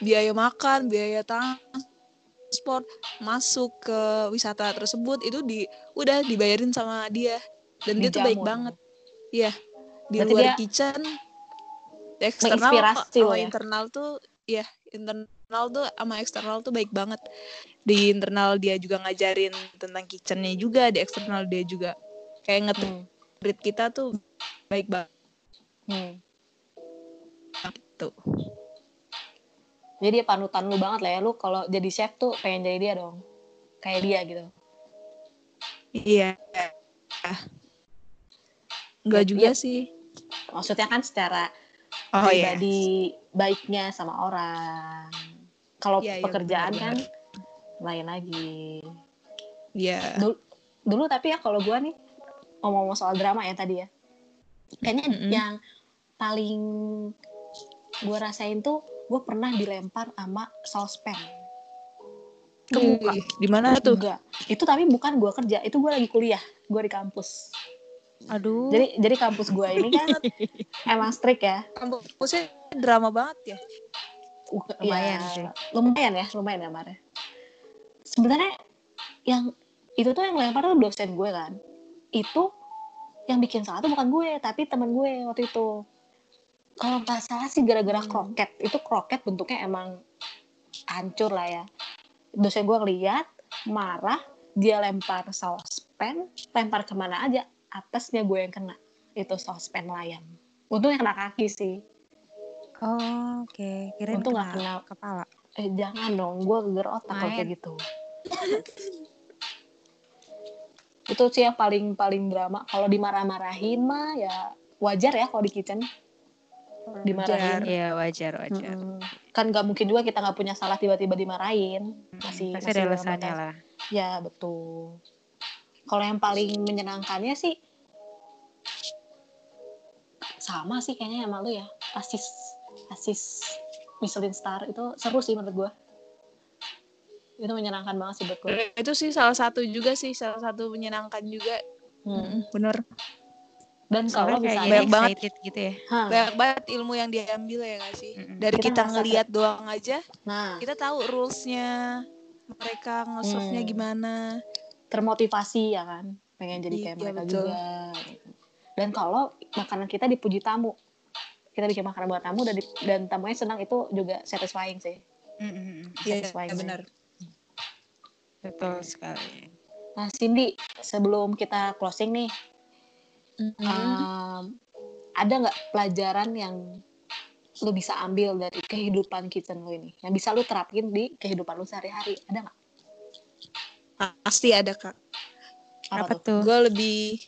biaya makan, biaya transport masuk ke wisata tersebut itu di udah dibayarin sama dia dan dia tuh baik banget iya di Berarti luar dia kitchen di eksternal sama ya? internal tuh ya internal tuh sama eksternal tuh baik banget di internal dia juga ngajarin tentang kitchennya juga di eksternal dia juga kayak nge Hmm. kita tuh baik banget Hmm. tuh Jadi dia panutan lu banget lah ya. Lu kalau jadi chef tuh pengen jadi dia dong. Kayak dia gitu. iya Enggak Ya, juga iya. sih. Maksudnya kan secara Oh iya. pribadi baiknya sama orang. Kalau Iya, iya, pekerjaan kan benar-benar. lain lagi. Iya. Dulu, dulu tapi ya kalau gua nih ngomong-ngomong soal drama ya tadi ya. Kayaknya Mm-mm. yang paling gua rasain tuh gue pernah dilempar sama saucepan ke muka. Ih, Di mana tuh? Enggak. Itu tapi bukan gua kerja, itu gua lagi kuliah, gua di kampus. Aduh. Jadi jadi kampus gua ini kan emang strict ya. Kampusnya drama banget ya. Uh, Lumayan ya, sih. Lumayan ya, lumayan ya Mare. Sebenarnya yang itu tuh yang lempar tuh dosen gue kan. Itu yang bikin salah tuh bukan gue, tapi teman gue waktu itu. Kalau nggak salah sih gara-gara Hmm. kroket. Itu kroket bentuknya emang hancur lah ya. Dosen gue ngeliat, marah, dia lempar saucepan, lempar ke mana aja, atasnya gue yang kena. Itu saucepan layam. Untungnya kena kaki sih. Oh, oke. Kirain Untung kena nggak kena kepala. Eh jangan dong, gue geger otak kalau kayak gitu. itu sih yang paling paling drama. Kalau dimarah-marahin mah ya wajar ya kalau di kitchen dimarahin. Iya, wajar, wajar. Mm-mm. Kan nggak mungkin juga kita nggak punya salah tiba-tiba dimarahin. Masih Pasti masih ada alasannya lah. Ya betul. Kalau yang paling menyenangkannya sih sama sih kayaknya sama lu ya. Asis asis Michelin Star itu seru sih menurut gue. Itu menyenangkan banget sih buat gue. Itu sih salah satu juga sih, salah satu menyenangkan juga. Hmm. Mm, Bener. Dan kalau misalnya jadi Banyak banget. gitu ya. Hah, Banyak banget ilmu yang diambil ya gak sih? Mm-mm. Dari Kita kita, ngelihat doang aja, nah kita tahu rules-nya mereka nge-serve-nya Hmm. gimana. Termotivasi ya kan, pengen jadi kayak Iya, mereka betul. juga. gitu. Dan kalau makanan kita dipuji tamu, kita bikin makanan buat tamu dan di- dan tamunya senang itu juga satisfying sih. Mm-mm. Iya, Satisfying benar. Betul sekali. Nah Cindy, sebelum kita closing nih, Mm-hmm. um, ada nggak pelajaran yang lu bisa ambil dari kehidupan kitchen lu ini, yang bisa lu terapin di kehidupan lu sehari-hari? Ada nggak? Pasti ada kak. Apa, Apa tuh? Gue lebih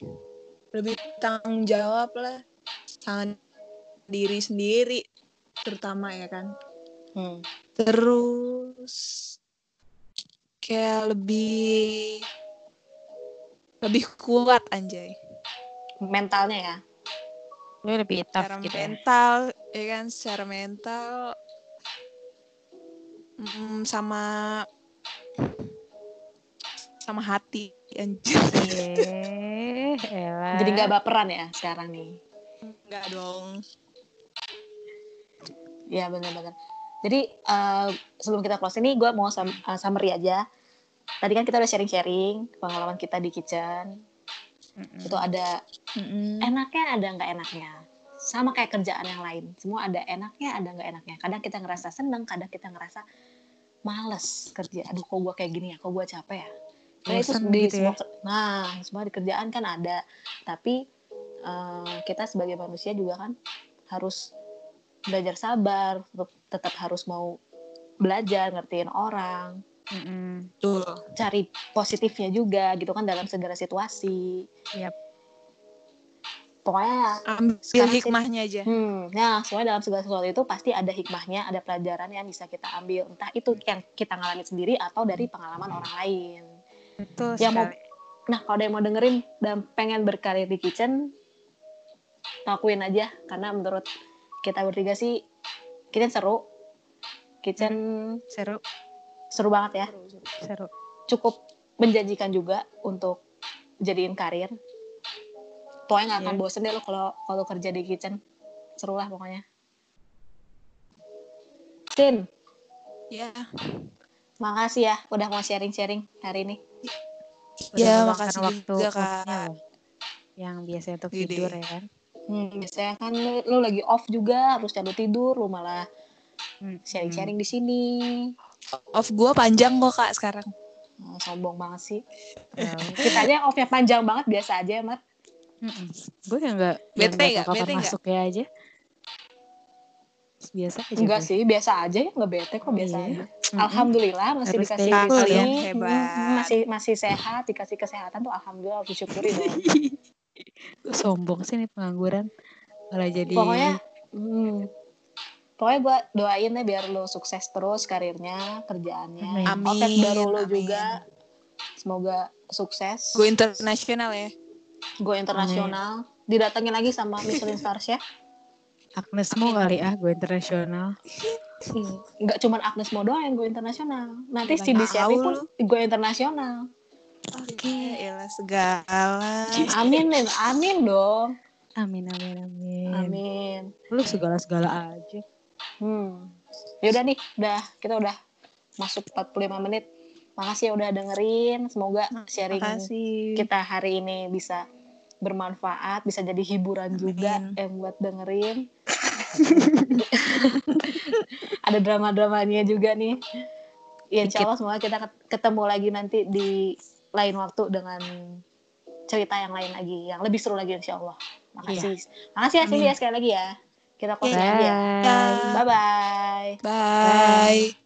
lebih tanggung jawab lah, tangan diri sendiri, terutama ya kan. Hmm. Terus kayak lebih lebih kuat anjay. Mentalnya ya. Lu lebih tough secara gitu ya. mental ya kan secara mental mm, sama sama hati anjir. Jadi nggak baperan ya sekarang nih. enggak dong Ya benar-benar. Jadi eh, sebelum kita close ini, gue mau sum- eh, summary aja. Tadi kan kita udah sharing-sharing pengalaman kita di kitchen. Mm-mm. Itu ada Mm-mm. enaknya, ada nggak enaknya. Sama kayak kerjaan yang lain. Semua ada enaknya, ada nggak enaknya. Kadang kita ngerasa seneng, kadang kita ngerasa males kerja. Aduh, kok gue kayak gini ya? Kok gue capek ya? Nah, itu di gitu semua, nah semua di kerjaan kan ada. Tapi eh, kita sebagai manusia juga kan harus belajar sabar, tetap, tetap harus mau belajar, ngertiin orang, Mm-mm. Betul. cari positifnya juga gitu kan dalam segala situasi. Yap. Pokoknya ambil sih- hikmahnya aja Hmm, nah soalnya dalam segala sesuatu itu pasti ada hikmahnya, ada pelajaran yang bisa kita ambil. Entah itu yang kita ngalamin sendiri atau dari pengalaman orang lain. Betul Yang mau-. Nah, kalau ada yang mau dengerin dan pengen berkarir di kitchen, lakuin aja. Karena menurut kita bertiga sih, kitchen seru. Kitchen Seru, seru banget ya. seru. Cukup menjanjikan juga untuk jadiin karir. Pokoknya nggak akan Iya. bosen deh lo kalau kalau kerja di kitchen. Seru lah pokoknya. Tin, ya makasih ya udah mau sharing-sharing hari ini. Ya, makasih waktu juga, Kak. Yang biasanya Widih. tidur ya kan. Hmm, biasanya kan lu, lu lagi off juga, harus cabut tidur, lu malah Hmm. sharing-sharing di sini. Off gue panjang kok kak sekarang. Hmm, sombong banget sih. Hmm. Kita aja offnya panjang banget biasa aja, Mat. Mm-mm. Gue yang nggak yang Bete nggak kapan Bete nggak? masuknya aja. Biasa aja. Enggak gue. sih, biasa aja ya, nggak bete kok biasa Iya. aja. Mm-mm. Alhamdulillah masih Harus dikasih ini, ya. Hebat. masih masih sehat, dikasih kesehatan tuh alhamdulillah harus disyukuri dong. Gue sombong sih nih pengangguran. Malah jadi Pokoknya hmm, pokoknya gue doain ya biar lo sukses terus karirnya, kerjaannya. Amin. Oke baru lo juga semoga sukses. Gue internasional ya. Go internasional. Didatengin lagi sama Michelin Stars ya. Agnes mau kali ah gue internasional. Enggak cuma Agnes Mo doang yang go internasional. Nanti Nggak si tahu pun go internasional. Oke, ya segala. Amin, amin dong. Amin amin amin. Amin. Lu segala-segala aja. Hmm. Ya udah nih, udah kita udah masuk 45 menit. Makasih ya udah dengerin. Semoga sharing Makasih. kita hari ini bisa bermanfaat, bisa jadi hiburan juga Amin. yang buat dengerin. Ada drama-dramanya juga nih. Ya, insya Allah semoga kita ket- ketemu lagi nanti di lain waktu dengan cerita yang lain lagi, yang lebih seru lagi insya Allah. Makasih. Makasih ya sekali lagi ya. Kita closing aja ya. Bye. Bye-bye. Bye.